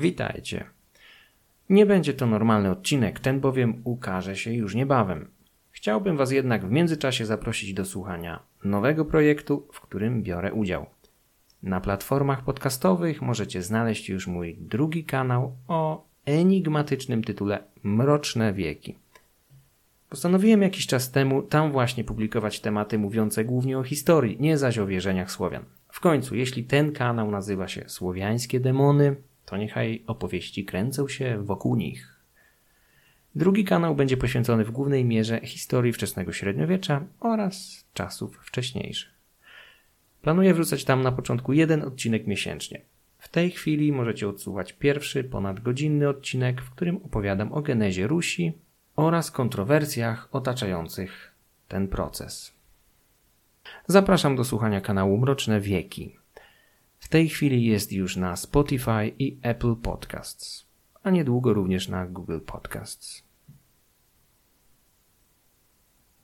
Witajcie. Nie będzie to normalny odcinek, ten bowiem ukaże się już niebawem. Chciałbym Was jednak w międzyczasie zaprosić do słuchania nowego projektu, w którym biorę udział. Na platformach podcastowych możecie znaleźć już mój drugi kanał o enigmatycznym tytule Mroczne Wieki. Postanowiłem jakiś czas temu tam właśnie publikować tematy mówiące głównie o historii, nie zaś o wierzeniach Słowian. W końcu, jeśli ten kanał nazywa się Słowiańskie Demony, to niechaj opowieści kręcą się wokół nich. Drugi kanał będzie poświęcony w głównej mierze historii wczesnego średniowiecza oraz czasów wcześniejszych. Planuję wrzucać tam na początku jeden odcinek miesięcznie. W tej chwili możecie odsłuchać pierwszy, ponadgodzinny odcinek, w którym opowiadam o genezie Rusi oraz kontrowersjach otaczających ten proces. Zapraszam do słuchania kanału Mroczne Wieki. W tej chwili jest już na Spotify i Apple Podcasts, a niedługo również na Google Podcasts.